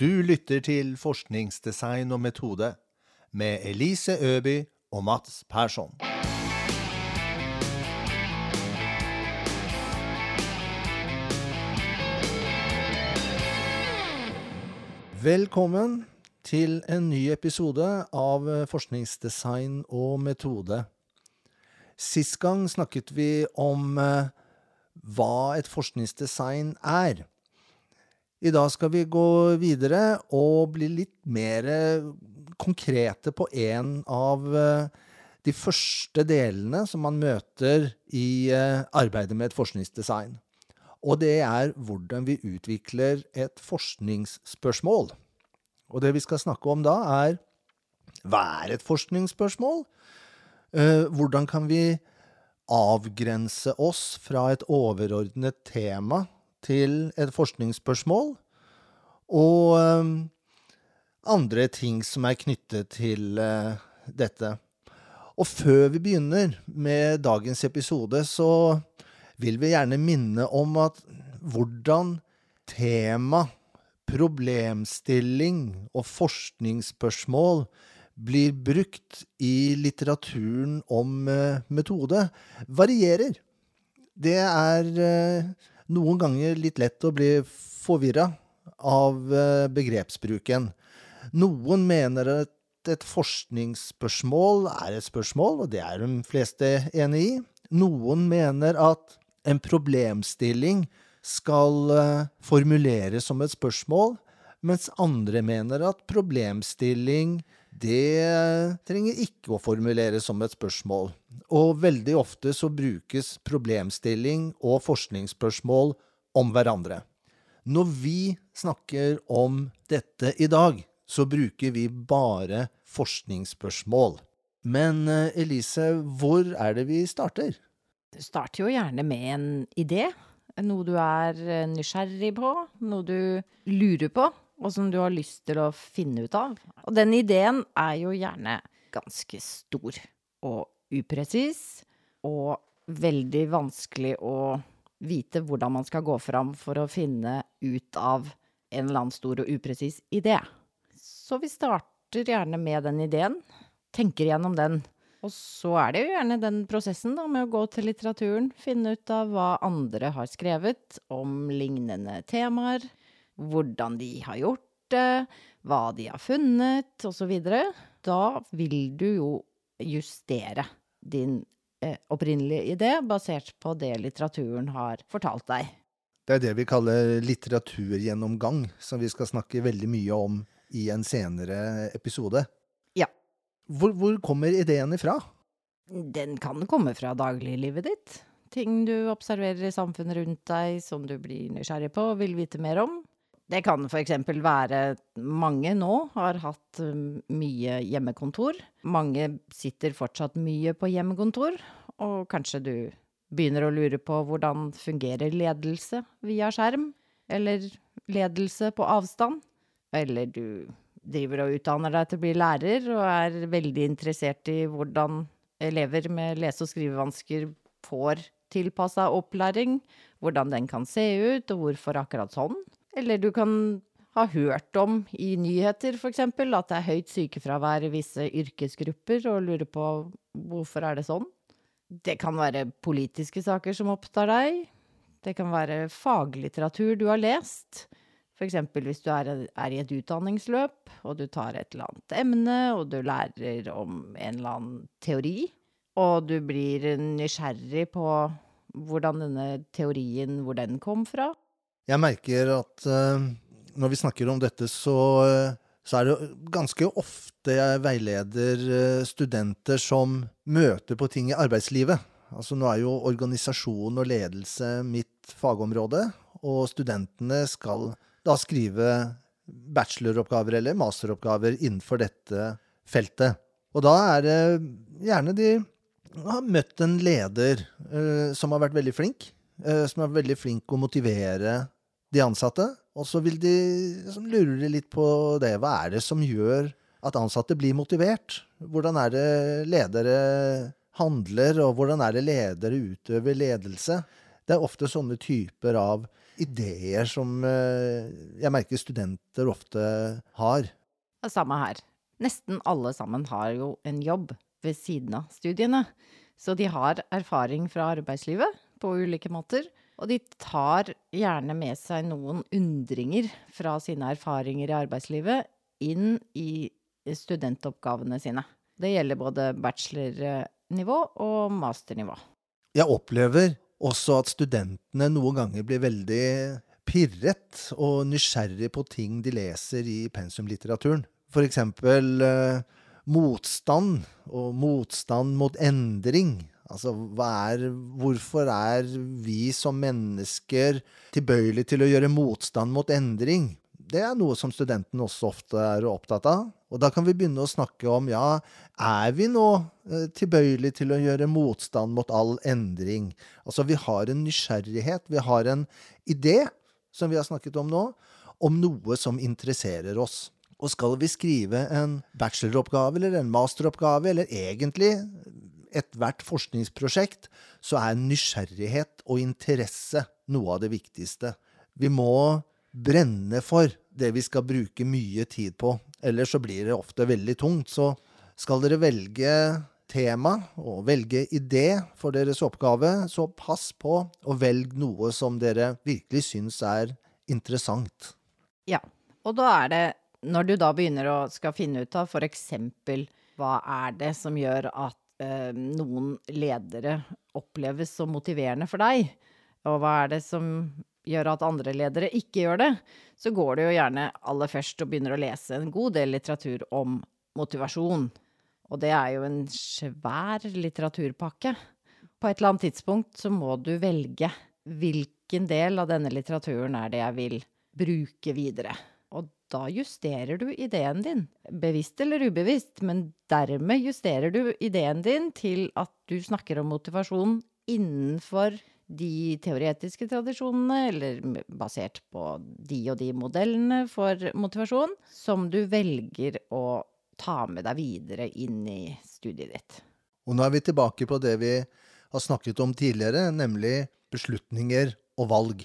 Du lytter til Forskningsdesign og metode med Elise Øby og Mats Persson. Velkommen til en ny episode av Forskningsdesign og metode. Sist gang snakket vi om eh, hva et forskningsdesign er. I dag skal vi gå videre og bli litt mer konkrete på en av eh, de første delene som man møter i eh, arbeidet med et forskningsdesign. Og det er hvordan vi utvikler et forskningsspørsmål. Og det vi skal snakke om da, er hva er et forskningsspørsmål? Eh, hvordan kan vi avgrense oss fra et overordnet tema til et forskningsspørsmål? Og eh, andre ting som er knyttet til eh, dette. Og før vi begynner med dagens episode, så vil vi gjerne minne om at hvordan tema, problemstilling og forskningsspørsmål blir brukt i litteraturen om eh, metode, varierer. Det er eh, noen ganger litt lett å bli forvirra av eh, begrepsbruken. Noen mener at et forskningsspørsmål er et spørsmål, og det er de fleste enig i. Noen mener at en problemstilling skal formuleres som et spørsmål, mens andre mener at problemstilling det trenger ikke å formuleres som et spørsmål. Og veldig ofte så brukes problemstilling og forskningsspørsmål om hverandre. Når vi snakker om dette i dag, så bruker vi bare forskningsspørsmål. Men Elise, hvor er det vi starter? Du starter jo gjerne med en idé. Noe du er nysgjerrig på, noe du lurer på, og som du har lyst til å finne ut av. Og den ideen er jo gjerne ganske stor og upresis, og veldig vanskelig å vite hvordan man skal gå fram for å finne ut av en eller annen stor og upresis idé. Så vi starter gjerne med den ideen, tenker gjennom den. Og så er det jo gjerne den prosessen da, med å gå til litteraturen, finne ut av hva andre har skrevet om lignende temaer, hvordan de har gjort det, hva de har funnet, osv. Da vil du jo justere din eh, opprinnelige idé basert på det litteraturen har fortalt deg. Det er det vi kaller litteraturgjennomgang, som vi skal snakke veldig mye om i en senere episode. Ja. Hvor, hvor kommer ideen ifra? Den kan komme fra dagliglivet ditt. Ting du observerer i samfunnet rundt deg som du blir nysgjerrig på og vil vite mer om. Det kan eksempel være mange nå har hatt mye hjemmekontor. Mange sitter fortsatt mye på hjemmekontor, og kanskje du begynner å lure på hvordan fungerer ledelse via skjerm, eller ledelse på avstand, eller du driver og utdanner deg til å bli lærer og er veldig interessert i hvordan elever med lese- og skrivevansker får tilpassa opplæring, hvordan den kan se ut, og hvorfor akkurat sånn. Eller du kan ha hørt om i nyheter, eksempel, at det er høyt sykefravær i visse yrkesgrupper, og lurer på hvorfor er det sånn. Det kan være politiske saker som opptar deg. Det kan være faglitteratur du har lest. Eksempel hvis du er, er i et utdanningsløp, og du tar et eller annet emne, og du lærer om en eller annen teori, og du blir nysgjerrig på hvordan denne teorien, hvor den kom fra. Jeg merker at uh, når vi snakker om dette, så, uh, så er det ganske ofte jeg veileder uh, studenter som møter på ting i arbeidslivet. Altså nå er jo organisasjon og ledelse mitt fagområde, og studentene skal da skrive bacheloroppgaver eller masteroppgaver innenfor dette feltet. Og da er det gjerne de har møtt en leder som har vært veldig flink. Som er veldig flink å motivere de ansatte. Og så vil de liksom, lure litt på det. Hva er det som gjør at ansatte blir motivert? Hvordan er det ledere handler, og hvordan er det ledere utøver ledelse? Det er ofte sånne typer av ideer som eh, jeg merker studenter ofte har. Samme her. Nesten alle sammen har jo en jobb ved siden av studiene. Så de har erfaring fra arbeidslivet på ulike måter. Og de tar gjerne med seg noen undringer fra sine erfaringer i arbeidslivet inn i studentoppgavene sine. Det gjelder både bachelornivå og masternivå. Jeg opplever også at studentene noen ganger blir veldig pirret og nysgjerrig på ting de leser i pensumlitteraturen. For eksempel eh, motstand og motstand mot endring. Altså, er, hvorfor er vi som mennesker tilbøyelige til å gjøre motstand mot endring? Det er noe som studentene også ofte er opptatt av. Og da kan vi begynne å snakke om ja, er vi nå eh, tilbøyelige til å gjøre motstand mot all endring? Altså, vi har en nysgjerrighet, vi har en idé, som vi har snakket om nå, om noe som interesserer oss. Og skal vi skrive en bacheloroppgave eller en masteroppgave, eller egentlig ethvert forskningsprosjekt, så er nysgjerrighet og interesse noe av det viktigste. Vi må brenne for det vi skal bruke mye tid på. Ellers så blir det ofte veldig tungt. Så skal dere velge tema og velge idé for deres oppgave, så pass på å velge noe som dere virkelig syns er interessant. Ja, og da er det, når du da begynner å skal finne ut av f.eks. hva er det som gjør at eh, noen ledere oppleves som motiverende for deg, og hva er det som gjør at andre ledere ikke gjør det, så går det jo gjerne aller først og begynner å lese en god del litteratur om motivasjon. Og det er jo en svær litteraturpakke. På et eller annet tidspunkt så må du velge hvilken del av denne litteraturen er det jeg vil bruke videre. Da justerer du ideen din, bevisst eller ubevisst, men dermed justerer du ideen din til at du snakker om motivasjon innenfor de teoretiske tradisjonene, eller basert på de og de modellene for motivasjon, som du velger å ta med deg videre inn i studiet ditt. Og nå er vi tilbake på det vi har snakket om tidligere, nemlig beslutninger og valg.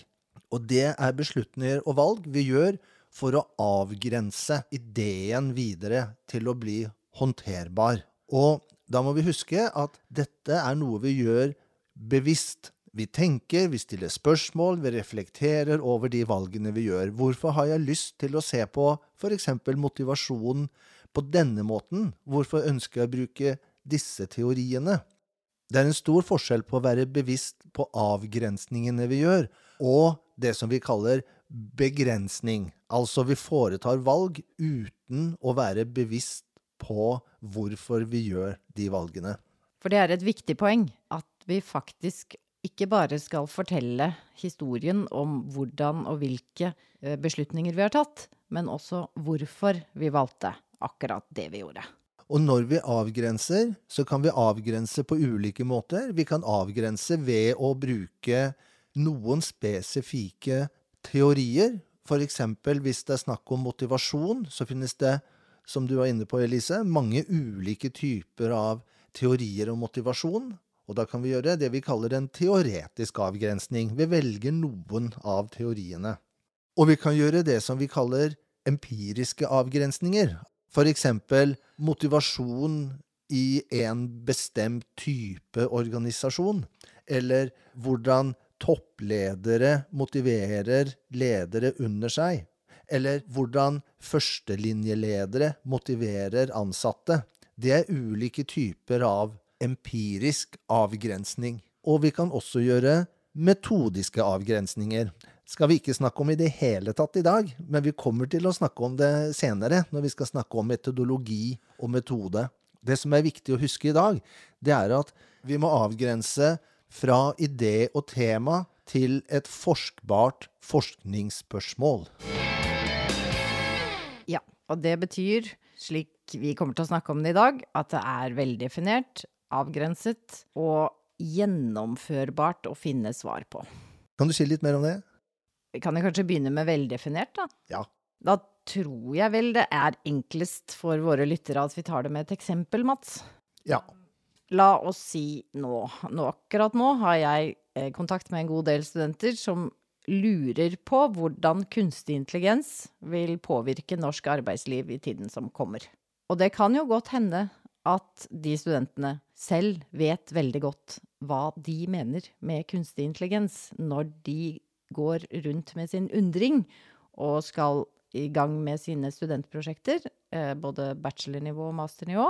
Og det er beslutninger og valg vi gjør for å avgrense ideen videre til å bli håndterbar. Og da må vi huske at dette er noe vi gjør bevisst. Vi tenker, vi stiller spørsmål, vi reflekterer over de valgene vi gjør. Hvorfor har jeg lyst til å se på f.eks. motivasjon på denne måten? Hvorfor ønsker jeg å bruke disse teoriene? Det er en stor forskjell på å være bevisst på avgrensningene vi gjør, og det som vi kaller begrensning. Altså vi foretar valg uten å være bevisst på hvorfor vi gjør de valgene. For det er et viktig poeng at vi faktisk ikke bare skal fortelle historien om hvordan og hvilke eh, beslutninger vi har tatt, men også hvorfor vi valgte akkurat det vi gjorde. Og når vi avgrenser, så kan vi avgrense på ulike måter. Vi kan avgrense ved å bruke noen spesifikke teorier. Eksempel hvis det er snakk om motivasjon, så finnes det, som du var inne på, Elise, mange ulike typer av teorier om motivasjon. Og da kan vi gjøre det vi kaller en teoretisk avgrensning. Vi velger noen av teoriene. Og vi kan gjøre det som vi kaller empiriske avgrensninger. Eksempel motivasjon i en bestemt type organisasjon. Eller hvordan toppledere motiverer ledere under seg. Eller hvordan førstelinjeledere motiverer ansatte. Det er ulike typer av empirisk avgrensning. Og vi kan også gjøre metodiske avgrensninger. Skal vi ikke snakke om i det hele tatt i dag, men vi kommer til å snakke om det senere, når vi skal snakke om metodologi og metode. Det som er viktig å huske i dag, det er at vi må avgrense fra idé og tema til et forskbart forskningsspørsmål. Ja, og det betyr, slik vi kommer til å snakke om det i dag, at det er veldefinert, avgrenset og gjennomførbart å finne svar på. Kan du si litt mer om det? Vi kan jo kanskje begynne med veldefinert, da. Ja. Da tror jeg vel det er enklest for våre lyttere at vi tar det med et eksempel, Mats. Ja. La oss si nå, nå akkurat nå har jeg eh, kontakt med en god del studenter som lurer på hvordan kunstig intelligens vil påvirke norsk arbeidsliv i tiden som kommer. Og det kan jo godt hende at de studentene selv vet veldig godt hva de mener med kunstig intelligens, når de går rundt med sin undring og skal i gang med sine studentprosjekter, eh, både bachelornivå og masternivå.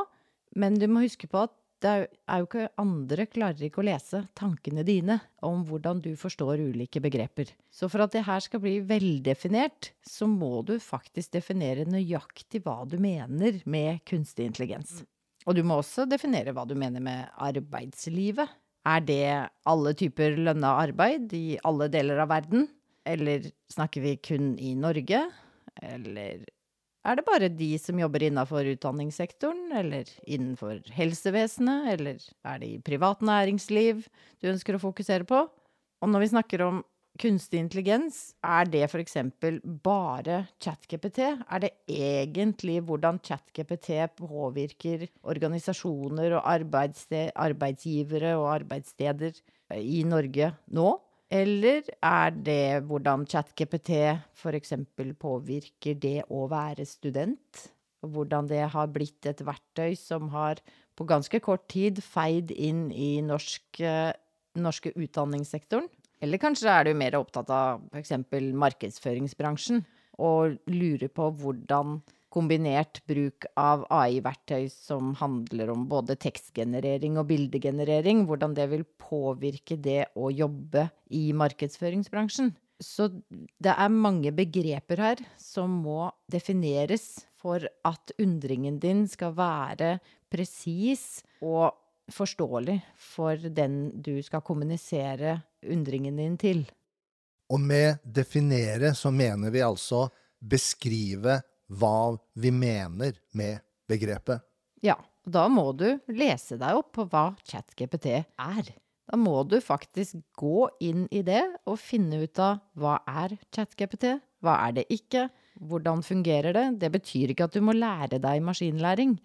Men du må huske på at det er jo ikke andre klarer ikke å lese tankene dine om hvordan du forstår ulike begreper. Så for at det her skal bli veldefinert, så må du faktisk definere nøyaktig hva du mener med kunstig intelligens. Og du må også definere hva du mener med arbeidslivet. Er det alle typer lønna arbeid i alle deler av verden? Eller snakker vi kun i Norge? Eller er det bare de som jobber innafor utdanningssektoren, eller innenfor helsevesenet, eller er det i privat næringsliv du ønsker å fokusere på? Og når vi snakker om kunstig intelligens, er det f.eks. bare ChatGPT? Er det egentlig hvordan ChatGPT påvirker organisasjoner og arbeidsgivere og arbeidssteder i Norge nå? Eller er det hvordan ChatGPT f.eks. påvirker det å være student? Hvordan det har blitt et verktøy som har på ganske kort tid feid inn i norsk, norske utdanningssektoren? Eller kanskje er du mer opptatt av f.eks. markedsføringsbransjen og lurer på hvordan kombinert bruk av AI-verktøy som handler om både tekstgenerering og bildegenerering, hvordan det vil påvirke det å jobbe i markedsføringsbransjen. Så det er mange begreper her som må defineres for at undringen din skal være presis og forståelig for den du skal kommunisere undringen din til. Og med definere så mener vi altså beskrive hva vi mener med begrepet. Ja, da må du lese deg opp på hva ChatGPT er. Da må du faktisk gå inn i det og finne ut av hva er ChatGPT, hva er det ikke, hvordan fungerer det. Det betyr ikke at du må lære deg maskinlæring,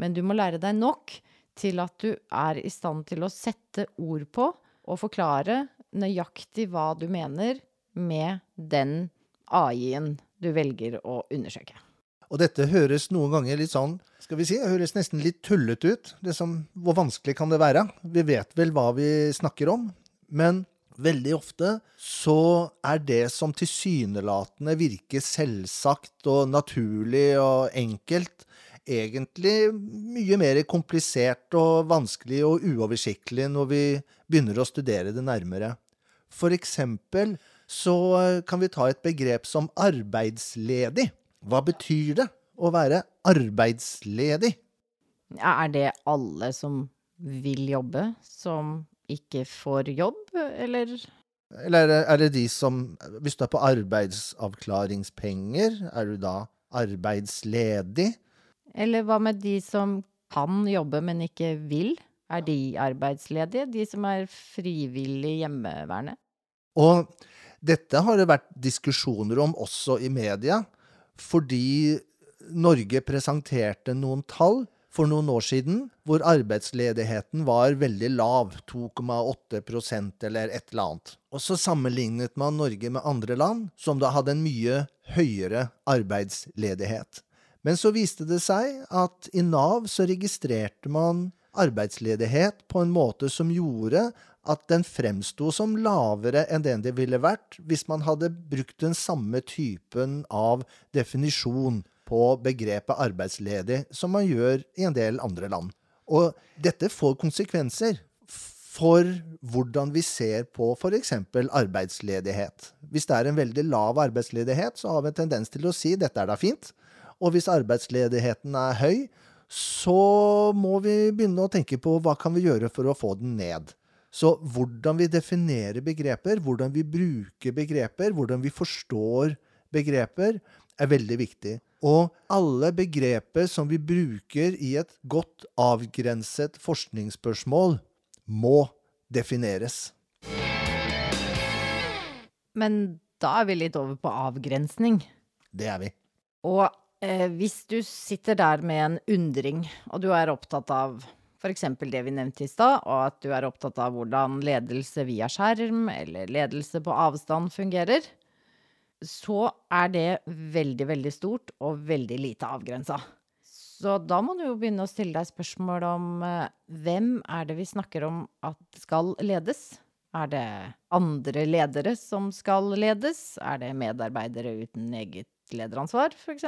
men du må lære deg nok til at du er i stand til å sette ord på og forklare nøyaktig hva du mener med den AI-en du velger å undersøke. Og dette høres noen ganger litt sånn, skal vi si, det høres nesten litt tullete ut. Som, hvor vanskelig kan det være? Vi vet vel hva vi snakker om. Men veldig ofte så er det som tilsynelatende virker selvsagt og naturlig og enkelt, egentlig mye mer komplisert og vanskelig og uoversiktlig når vi begynner å studere det nærmere. For eksempel så kan vi ta et begrep som arbeidsledig. Hva betyr det å være arbeidsledig? Er det alle som vil jobbe, som ikke får jobb, eller? Eller er det de som Hvis du er på arbeidsavklaringspenger, er du da arbeidsledig? Eller hva med de som kan jobbe, men ikke vil? Er de arbeidsledige? De som er frivillig hjemmeværende? Og dette har det vært diskusjoner om også i media, fordi Norge presenterte noen tall for noen år siden hvor arbeidsledigheten var veldig lav, 2,8 eller et eller annet. Og så sammenlignet man Norge med andre land som da hadde en mye høyere arbeidsledighet. Men så viste det seg at i Nav så registrerte man arbeidsledighet på en måte som gjorde at den fremsto som lavere enn den det ville vært hvis man hadde brukt den samme typen av definisjon på begrepet arbeidsledig som man gjør i en del andre land. Og dette får konsekvenser for hvordan vi ser på f.eks. arbeidsledighet. Hvis det er en veldig lav arbeidsledighet, så har vi en tendens til å si dette er da fint. Og hvis arbeidsledigheten er høy, så må vi begynne å tenke på hva kan vi gjøre for å få den ned. Så hvordan vi definerer begreper, hvordan vi bruker begreper, hvordan vi forstår begreper, er veldig viktig. Og alle begreper som vi bruker i et godt avgrenset forskningsspørsmål, må defineres. Men da er vi litt over på avgrensning. Det er vi. Og Eh, hvis du sitter der med en undring, og du er opptatt av f.eks. det vi nevnte i stad, og at du er opptatt av hvordan ledelse via skjerm eller ledelse på avstand fungerer, så er det veldig, veldig stort og veldig lite avgrensa. Så da må du jo begynne å stille deg spørsmål om eh, hvem er det vi snakker om at skal ledes? Er det andre ledere som skal ledes? Er det medarbeidere uten eget lederansvar, f.eks.?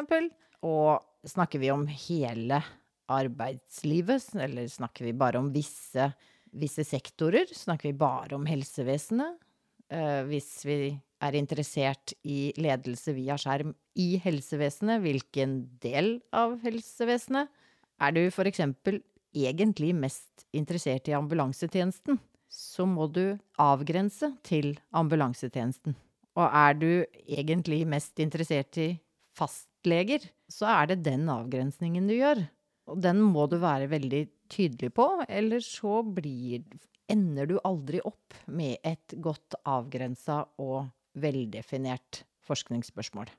Og snakker vi om hele arbeidslivet, eller snakker vi bare om visse, visse sektorer? Snakker vi bare om helsevesenet? Uh, hvis vi er interessert i ledelse via skjerm i helsevesenet, hvilken del av helsevesenet? Er du for eksempel egentlig mest interessert i ambulansetjenesten, så må du avgrense til ambulansetjenesten. Og er du egentlig mest interessert i fastleger, så er det den avgrensningen du gjør. Og den må du være veldig tydelig på, eller så blir, ender du aldri opp med et godt avgrensa og veldefinert forskningsspørsmål.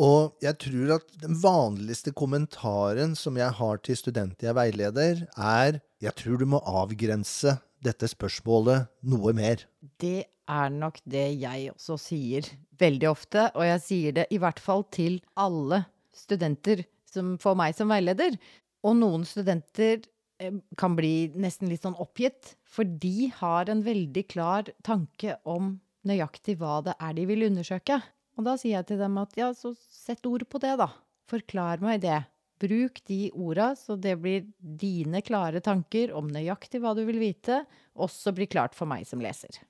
Og jeg tror at den vanligste kommentaren som jeg har til studenter jeg veileder, er jeg tror du må avgrense dette spørsmålet noe mer. Det er nok det jeg også sier veldig ofte, og jeg sier det i hvert fall til alle studenter som får meg som veileder. Og noen studenter eh, kan bli nesten litt sånn oppgitt, for de har en veldig klar tanke om nøyaktig hva det er de vil undersøke. Og da sier jeg til dem at ja, så sett ord på det, da. Forklar meg det. Bruk de orda så det blir dine klare tanker om nøyaktig hva du vil vite, også blir klart for meg som leser.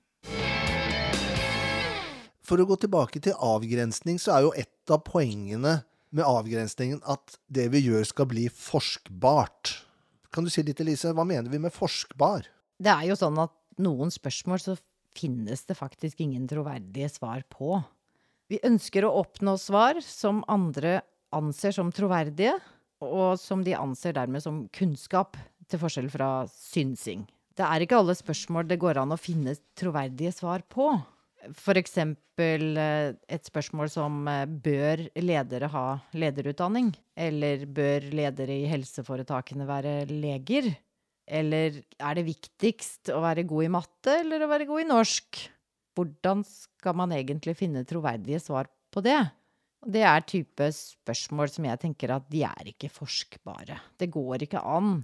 For å gå tilbake til avgrensning, så er jo et av poengene med avgrensningen at det vi gjør skal bli forskbart. Kan du si litt, Elise, hva mener vi med forskbar? Det er jo sånn at noen spørsmål så finnes det faktisk ingen troverdige svar på. Vi ønsker å oppnå svar som andre anser som troverdige, og som de anser dermed som kunnskap, til forskjell fra synsing. Det er ikke alle spørsmål det går an å finne troverdige svar på. For eksempel eh, et spørsmål som eh, bør ledere ha lederutdanning? Eller bør ledere i helseforetakene være leger? Eller er det viktigst å være god i matte eller å være god i norsk? Hvordan skal man egentlig finne troverdige svar på det? Det er type spørsmål som jeg tenker at de er ikke forskbare. Det går ikke an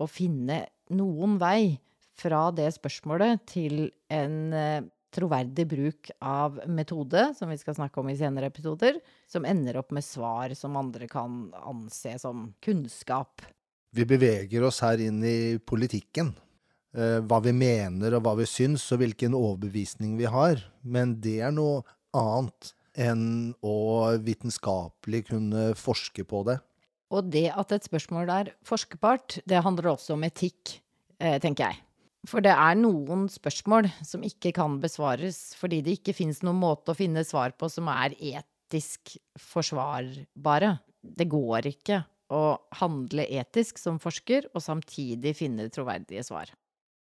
å finne noen vei fra det spørsmålet til en eh, troverdig bruk av metode, som vi skal snakke om i senere episoder, som ender opp med svar som andre kan anse som kunnskap. Vi beveger oss her inn i politikken. Eh, hva vi mener og hva vi syns, og hvilken overbevisning vi har. Men det er noe annet enn å vitenskapelig kunne forske på det. Og det at et spørsmål er forskbart, det handler også om etikk, eh, tenker jeg. For det er noen spørsmål som ikke kan besvares fordi det ikke fins noen måte å finne svar på som er etisk forsvarbare. Det går ikke å handle etisk som forsker og samtidig finne troverdige svar.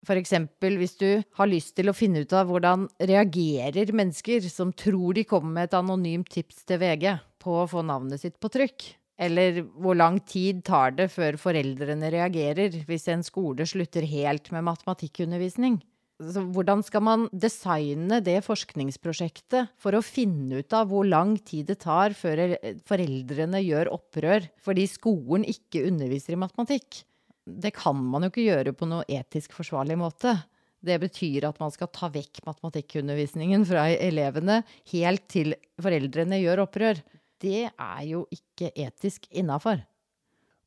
For eksempel hvis du har lyst til å finne ut av hvordan reagerer mennesker som tror de kommer med et anonymt tips til VG på å få navnet sitt på trykk. Eller hvor lang tid tar det før foreldrene reagerer hvis en skole slutter helt med matematikkundervisning? Så hvordan skal man designe det forskningsprosjektet for å finne ut av hvor lang tid det tar før foreldrene gjør opprør fordi skolen ikke underviser i matematikk? Det kan man jo ikke gjøre på noe etisk forsvarlig måte. Det betyr at man skal ta vekk matematikkundervisningen fra elevene helt til foreldrene gjør opprør det er jo ikke etisk innafor.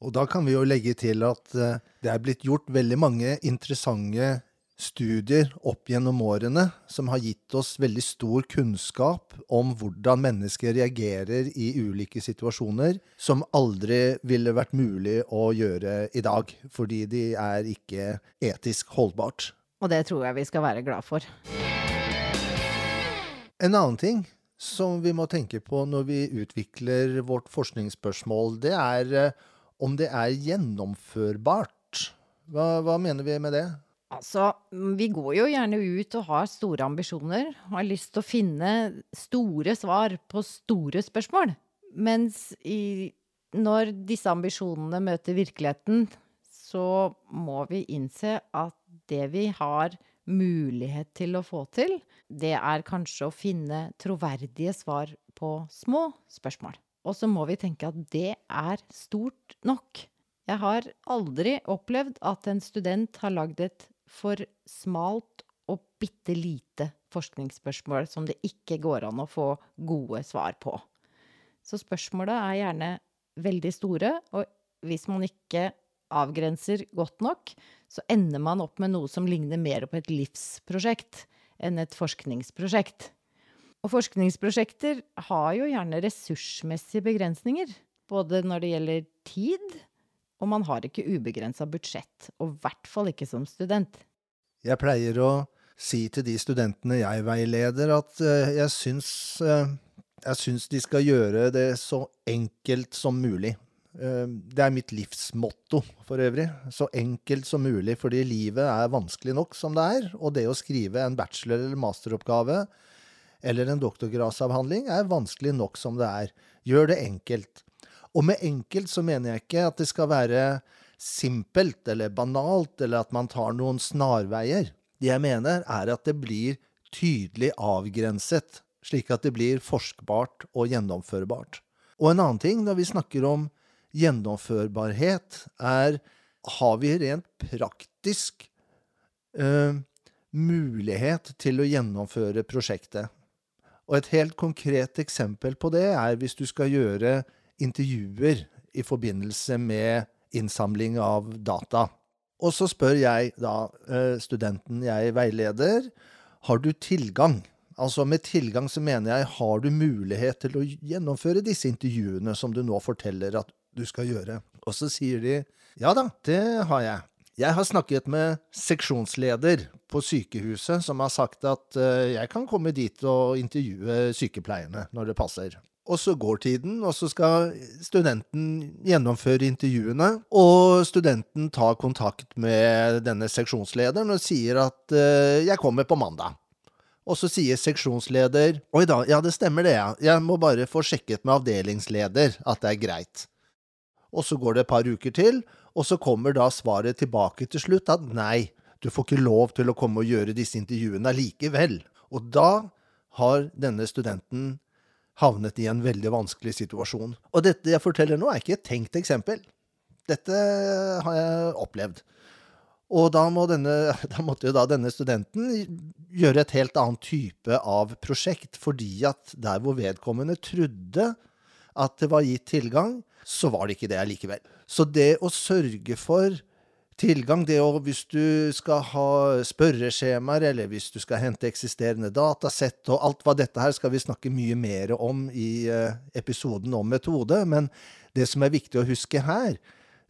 Og da kan vi jo legge til at eh, det er blitt gjort veldig mange interessante studier opp gjennom årene som har gitt oss veldig stor kunnskap om hvordan mennesker reagerer i ulike situasjoner, som aldri ville vært mulig å gjøre i dag, fordi de er ikke etisk holdbart. Og det tror jeg vi skal være glad for. En annen ting som vi må tenke på når vi utvikler vårt forskningsspørsmål, det er eh, om det er gjennomførbart. Hva, hva, mener vi med det? Altså, vi går jo gjerne ut og har store ambisjoner har lyst til å finne store svar på store spørsmål. Mens i, når disse ambisjonene møter virkeligheten, så må vi innse at det vi har mulighet til å få til, det er kanskje å finne troverdige svar på små spørsmål. Og så må vi tenke at det er stort nok. Jeg har aldri opplevd at en student har lagd et for smalt og bitte lite forskningsspørsmål som det ikke går an å få gode svar på. Så spørsmålet er gjerne veldig store, og hvis man ikke avgrenser godt nok, så ender man opp med noe som ligner mer på et livsprosjekt enn et forskningsprosjekt. Og forskningsprosjekter har jo gjerne ressursmessige begrensninger, både når det gjelder tid, og man har ikke ubegrensa budsjett, og i hvert fall ikke som student. Jeg pleier å si til de studentene jeg veileder, at uh, jeg syns uh, jeg syns de skal gjøre det så enkelt som mulig. Uh, det er mitt livsmotto for øvrig. Så enkelt som mulig, fordi livet er vanskelig nok som det er. Og det å skrive en bachelor- eller masteroppgave eller en doktorgradsavhandling er vanskelig nok som det er. Gjør det enkelt. Og med enkelt så mener jeg ikke at det skal være simpelt eller banalt, eller at man tar noen snarveier. Det jeg mener, er at det blir tydelig avgrenset, slik at det blir forskbart og gjennomførbart. Og en annen ting når vi snakker om gjennomførbarhet, er har vi rent praktisk eh, mulighet til å gjennomføre prosjektet. Og et helt konkret eksempel på det er hvis du skal gjøre intervjuer i forbindelse med innsamling av data. Og så spør jeg da eh, studenten jeg veileder, har du tilgang? Altså med tilgang så mener jeg, har du mulighet til å gjennomføre disse intervjuene som du nå forteller at du skal gjøre? Og så sier de, ja da, det har jeg. Jeg har snakket med seksjonsleder på sykehuset som har sagt at uh, jeg kan komme dit og intervjue sykepleierne når det passer. Og så går tiden, og så skal studenten gjennomføre intervjuene. Og studenten tar kontakt med denne seksjonslederen og sier at uh, 'jeg kommer på mandag'. Og så sier seksjonsleder 'oi da, ja det stemmer det, ja. Jeg må bare få sjekket med avdelingsleder at det er greit'. Og så går det et par uker til, og så kommer da svaret tilbake til slutt at nei, du får ikke lov til å komme og gjøre disse intervjuene allikevel. Og da har denne studenten havnet i en veldig vanskelig situasjon. Og dette jeg forteller nå, er ikke et tenkt eksempel. Dette har jeg opplevd. Og da, må denne, da måtte jo da denne studenten gjøre et helt annet type av prosjekt, fordi at der hvor vedkommende trodde at det var gitt tilgang, så var det ikke det allikevel. Så det å sørge for tilgang. Det å, hvis du skal ha spørreskjemaer, eller hvis du skal hente eksisterende datasett og alt hva dette her, skal vi snakke mye mer om i uh, episoden om metode. Men det som er viktig å huske her,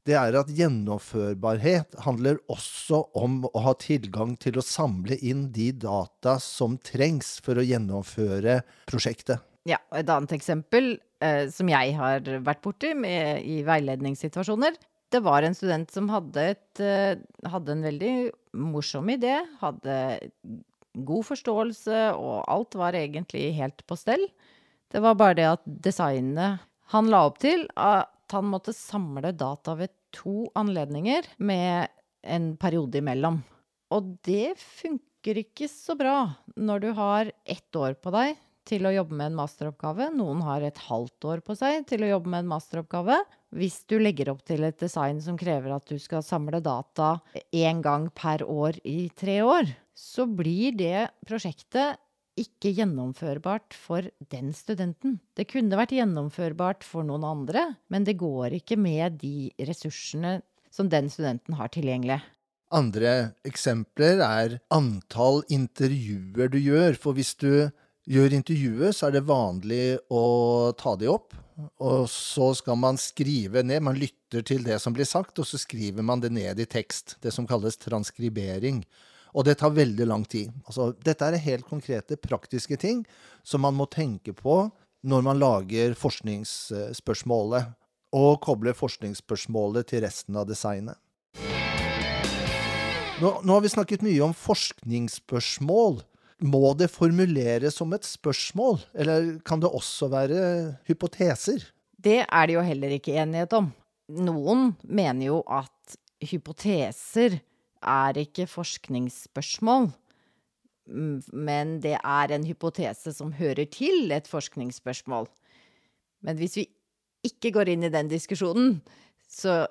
det er at gjennomførbarhet handler også om å ha tilgang til å samle inn de data som trengs for å gjennomføre prosjektet. Ja, og et annet eksempel eh, som jeg har vært borti i veiledningssituasjoner, det var en student som hadde, et, eh, hadde en veldig morsom idé, hadde god forståelse, og alt var egentlig helt på stell. Det var bare det at designet han la opp til, at han måtte samle data ved to anledninger med en periode imellom. Og det funker ikke så bra når du har ett år på deg til å jobbe med en masteroppgave. Noen har et halvt år på seg til å jobbe med en masteroppgave. Hvis du legger opp til et design som krever at du skal samle data én gang per år i tre år, så blir det prosjektet ikke gjennomførbart for den studenten. Det kunne vært gjennomførbart for noen andre, men det går ikke med de ressursene som den studenten har tilgjengelig. Andre eksempler er antall intervjuer du gjør. For hvis du gjør intervjuet, så er det vanlig å ta det opp. Og så skal man skrive ned, man lytter til det som blir sagt, og så skriver man det ned i tekst. Det som kalles transkribering. Og det tar veldig lang tid. Altså, dette er helt konkrete, praktiske ting som man må tenke på når man lager forskningsspørsmålet, og kobler forskningsspørsmålet til resten av designet. Nå, nå har vi snakket mye om forskningsspørsmål. Må det formuleres som et spørsmål, eller kan det også være hypoteser? Det er det jo heller ikke enighet om. Noen mener jo at hypoteser er ikke forskningsspørsmål, men det er en hypotese som hører til et forskningsspørsmål. Men hvis vi ikke går inn i den diskusjonen, så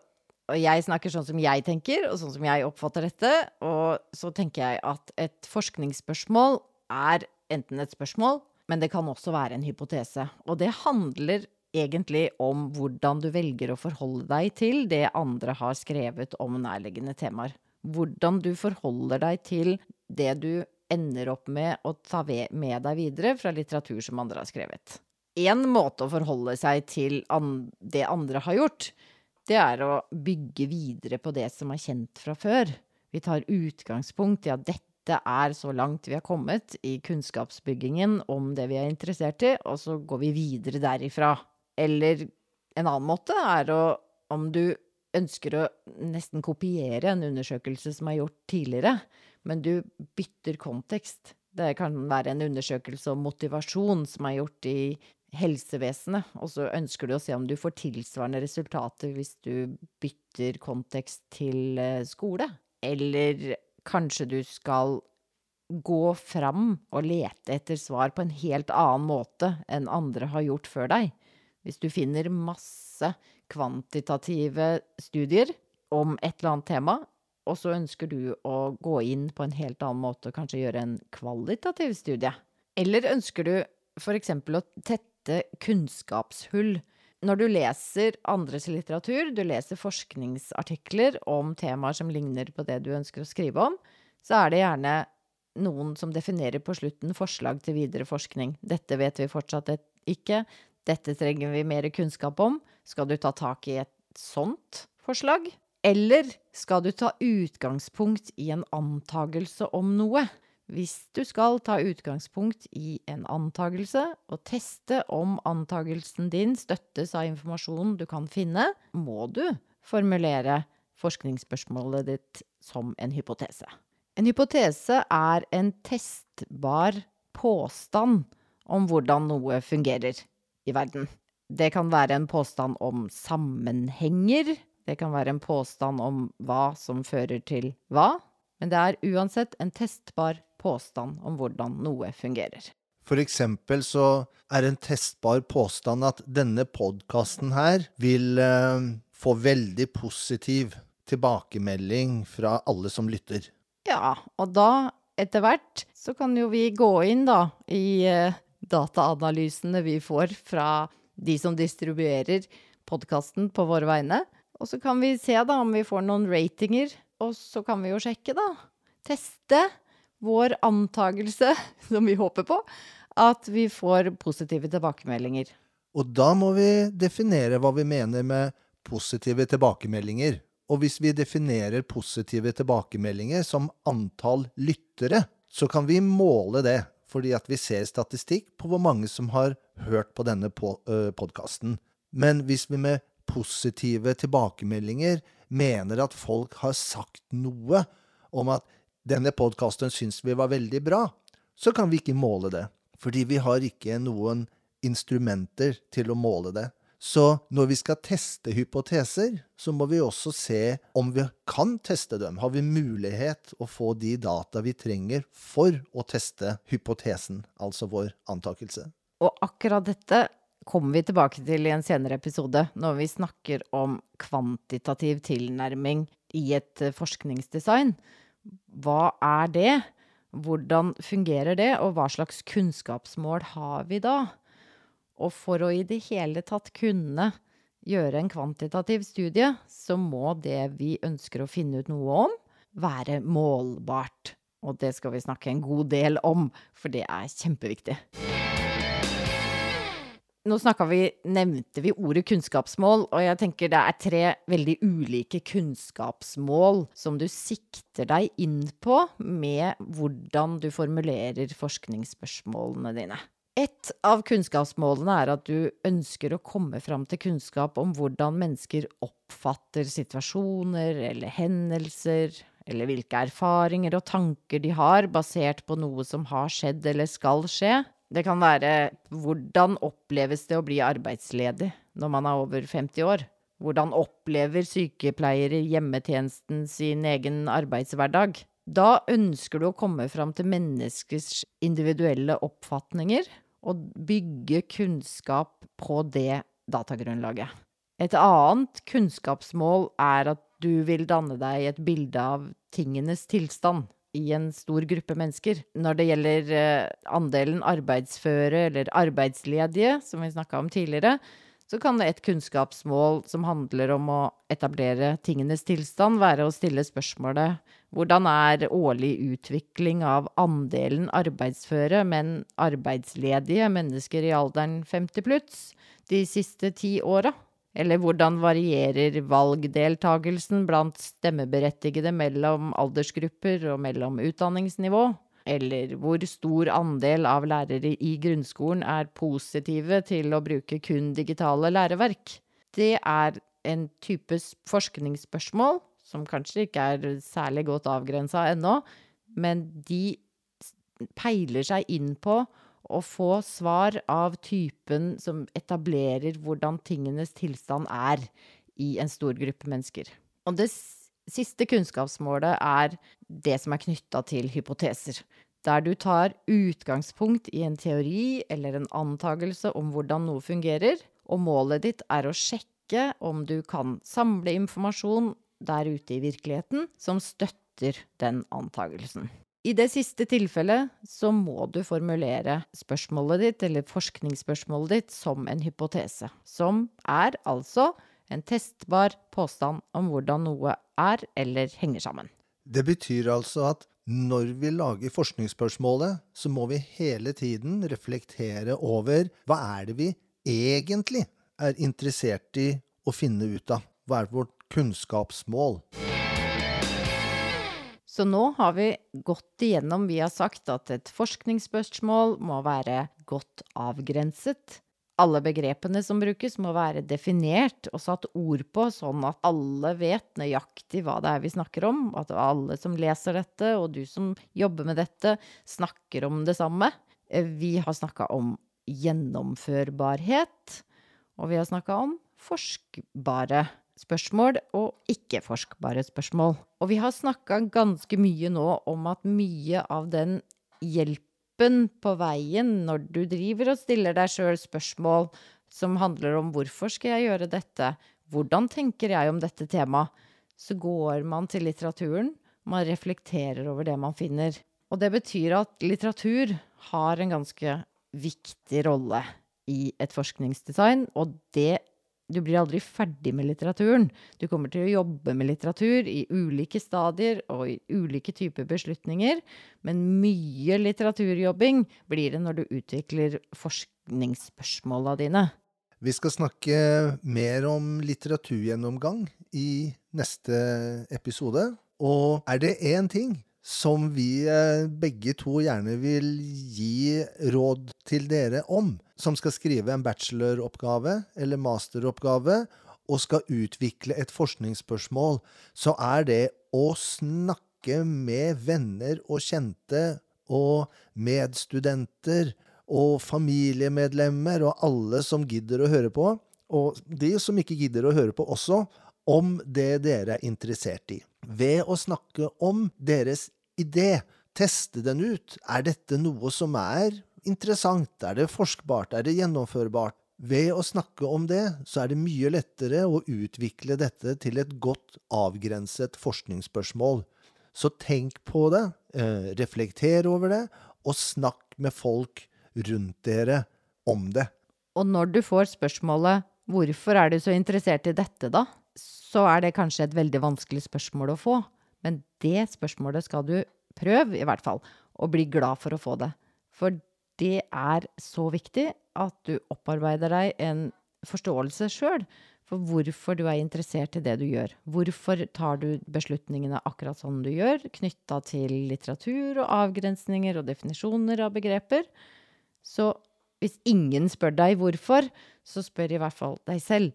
Og jeg snakker sånn som jeg tenker, og sånn som jeg oppfatter dette, og så tenker jeg at et forskningsspørsmål er enten et spørsmål, men det kan også være en hypotese. Og det handler egentlig om hvordan du velger å forholde deg til det andre har skrevet om nærliggende temaer. Hvordan du forholder deg til det du ender opp med å ta med deg videre fra litteratur som andre har skrevet. Én måte å forholde seg til det andre har gjort, det er å bygge videre på det som er kjent fra før. Vi tar utgangspunkt i at dette er så langt vi har kommet i kunnskapsbyggingen om det vi er interessert i, og så går vi videre derifra. Eller en annen måte er å Om du ønsker å nesten kopiere en undersøkelse som er gjort tidligere, men du bytter kontekst. Det kan være en undersøkelse om motivasjon som er gjort i helsevesenet, og så ønsker du å se om du får tilsvarende resultater hvis du bytter kontekst til eh, skole. Eller kanskje du skal gå fram og lete etter svar på en helt annen måte enn andre har gjort før deg. Hvis du finner masse kvantitative studier om et eller annet tema, og så ønsker du å gå inn på en helt annen måte og kanskje gjøre en kvalitativ studie. Eller ønsker du f.eks. å tette kunnskapshull. Når du leser andres litteratur, du leser forskningsartikler om temaer som ligner på det du ønsker å skrive om, så er det gjerne noen som definerer på slutten forslag til videre forskning. Dette vet vi fortsatt ikke. Dette trenger vi mer kunnskap om. Skal du ta tak i et sånt forslag? Eller skal du ta utgangspunkt i en antagelse om noe? Hvis du skal ta utgangspunkt i en antagelse og teste om antagelsen din støttes av informasjonen du kan finne, må du formulere forskningsspørsmålet ditt som en hypotese. En hypotese er en testbar påstand om hvordan noe fungerer i verden. Det kan være en påstand om sammenhenger. Det kan være en påstand om hva som fører til hva. Men det er uansett en testbar påstand om hvordan noe fungerer. For eksempel så er en testbar påstand at denne podkasten her vil eh, få veldig positiv tilbakemelding fra alle som lytter. Ja, og da, etter hvert, så kan jo vi gå inn da i eh, dataanalysene vi får fra de som distribuerer podkasten på våre vegne. Og så kan vi se da om vi får noen ratinger, og så kan vi jo sjekke, da. Teste vår antagelse, som vi håper på, at vi får positive tilbakemeldinger. Og da må vi definere hva vi mener med positive tilbakemeldinger. Og hvis vi definerer positive tilbakemeldinger som antall lyttere, så kan vi måle det, fordi at vi ser statistikk på hvor mange som har hørt på denne podkasten. Men hvis vi med positive tilbakemeldinger mener at folk har sagt noe om at denne podkasten syns vi var veldig bra, så kan vi ikke måle det. Fordi vi har ikke noen instrumenter til å måle det. Så når vi skal teste hypoteser, så må vi også se om vi kan teste dem. Har vi mulighet å få de data vi trenger for å teste hypotesen, altså vår antakelse? Og akkurat dette kommer vi tilbake til i en senere episode, når vi snakker om kvantitativ tilnærming i et forskningsdesign. Hva er det? Hvordan fungerer det, og hva slags kunnskapsmål har vi da? Og for å i det hele tatt kunne gjøre en kvantitativ studie, så må det vi ønsker å finne ut noe om, være målbart. Og det skal vi snakke en god del om, for det er kjempeviktig. Nå vi, nevnte vi ordet kunnskapsmål, og jeg tenker det er tre veldig ulike kunnskapsmål som du sikter deg inn på med hvordan du formulerer forskningsspørsmålene dine. Et av kunnskapsmålene er at du ønsker å komme fram til kunnskap om hvordan mennesker oppfatter situasjoner eller hendelser, eller hvilke erfaringer og tanker de har basert på noe som har skjedd eller skal skje. Det kan være hvordan oppleves det å bli arbeidsledig når man er over 50 år? Hvordan opplever sykepleiere hjemmetjenesten sin egen arbeidshverdag? Da ønsker du å komme fram til menneskers individuelle oppfatninger og bygge kunnskap på det datagrunnlaget. Et annet kunnskapsmål er at du vil danne deg et bilde av tingenes tilstand i en stor gruppe mennesker. Når det gjelder eh, andelen arbeidsføre eller arbeidsledige, som vi snakka om tidligere, så kan et kunnskapsmål som handler om å etablere tingenes tilstand, være å stille spørsmålet hvordan er årlig utvikling av andelen arbeidsføre, men arbeidsledige mennesker i alderen 50 pluss de siste ti åra? Eller hvordan varierer valgdeltagelsen blant stemmeberettigede mellom aldersgrupper og mellom utdanningsnivå? Eller hvor stor andel av lærere i grunnskolen er positive til å bruke kun digitale læreverk? Det er en type forskningsspørsmål som kanskje ikke er særlig godt avgrensa ennå, men de peiler seg inn på å få svar av typen som etablerer hvordan tingenes tilstand er i en stor gruppe mennesker. Og det siste kunnskapsmålet er det som er knytta til hypoteser. Der du tar utgangspunkt i en teori eller en antakelse om hvordan noe fungerer, og målet ditt er å sjekke om du kan samle informasjon der ute i virkeligheten som støtter den antakelsen. I det siste tilfellet så må du formulere spørsmålet ditt, eller forskningsspørsmålet ditt, som en hypotese. Som er altså en testbar påstand om hvordan noe er eller henger sammen. Det betyr altså at når vi lager forskningsspørsmålet, så må vi hele tiden reflektere over hva er det vi egentlig er interessert i å finne ut av? Hva er vårt kunnskapsmål? Så nå har vi gått igjennom Vi har sagt at et forskningsspørsmål må være godt avgrenset. Alle begrepene som brukes, må være definert og satt ord på, sånn at alle vet nøyaktig hva det er vi snakker om. At alle som leser dette, og du som jobber med dette, snakker om det samme. Vi har snakka om gjennomførbarhet, og vi har snakka om forskbare spørsmål og ikke-forskbare spørsmål. Og vi har snakka ganske mye nå om at mye av den hjelpen på veien når du driver og stiller deg sjøl spørsmål som handler om hvorfor skal jeg gjøre dette, hvordan tenker jeg om dette temaet, så går man til litteraturen, man reflekterer over det man finner. Og det betyr at litteratur har en ganske viktig rolle i et forskningsdesign, og det du blir aldri ferdig med litteraturen. Du kommer til å jobbe med litteratur i ulike stadier og i ulike typer beslutninger, men mye litteraturjobbing blir det når du utvikler forskningsspørsmåla dine. Vi skal snakke mer om litteraturgjennomgang i neste episode. Og er det én ting som vi eh, begge to gjerne vil gi råd til dere om, som skal skrive en bacheloroppgave eller masteroppgave og skal utvikle et forskningsspørsmål, så er det å snakke med venner og kjente og medstudenter og familiemedlemmer og alle som gidder å høre på, og de som ikke gidder å høre på også, om det dere er interessert i ved å snakke om deres idé, teste den ut. Er dette noe som er interessant? Er det forskbart? Er det gjennomførbart? Ved å snakke om det, så er det mye lettere å utvikle dette til et godt avgrenset forskningsspørsmål. Så tenk på det, eh, reflekter over det, og snakk med folk rundt dere om det. Og når du får spørsmålet 'Hvorfor er du så interessert i dette', da? Så er det kanskje et veldig vanskelig spørsmål å få. Men det spørsmålet skal du prøve, i hvert fall, og bli glad for å få det. For det er så viktig at du opparbeider deg en forståelse sjøl for hvorfor du er interessert i det du gjør. Hvorfor tar du beslutningene akkurat sånn du gjør, knytta til litteratur og avgrensninger og definisjoner av begreper. Så hvis ingen spør deg hvorfor, så spør i hvert fall deg selv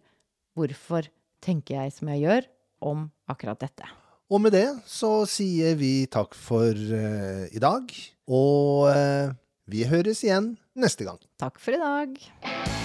hvorfor tenker jeg som jeg gjør om akkurat dette. Og med det så sier vi takk for uh, i dag, og uh, vi høres igjen neste gang. Takk for i dag.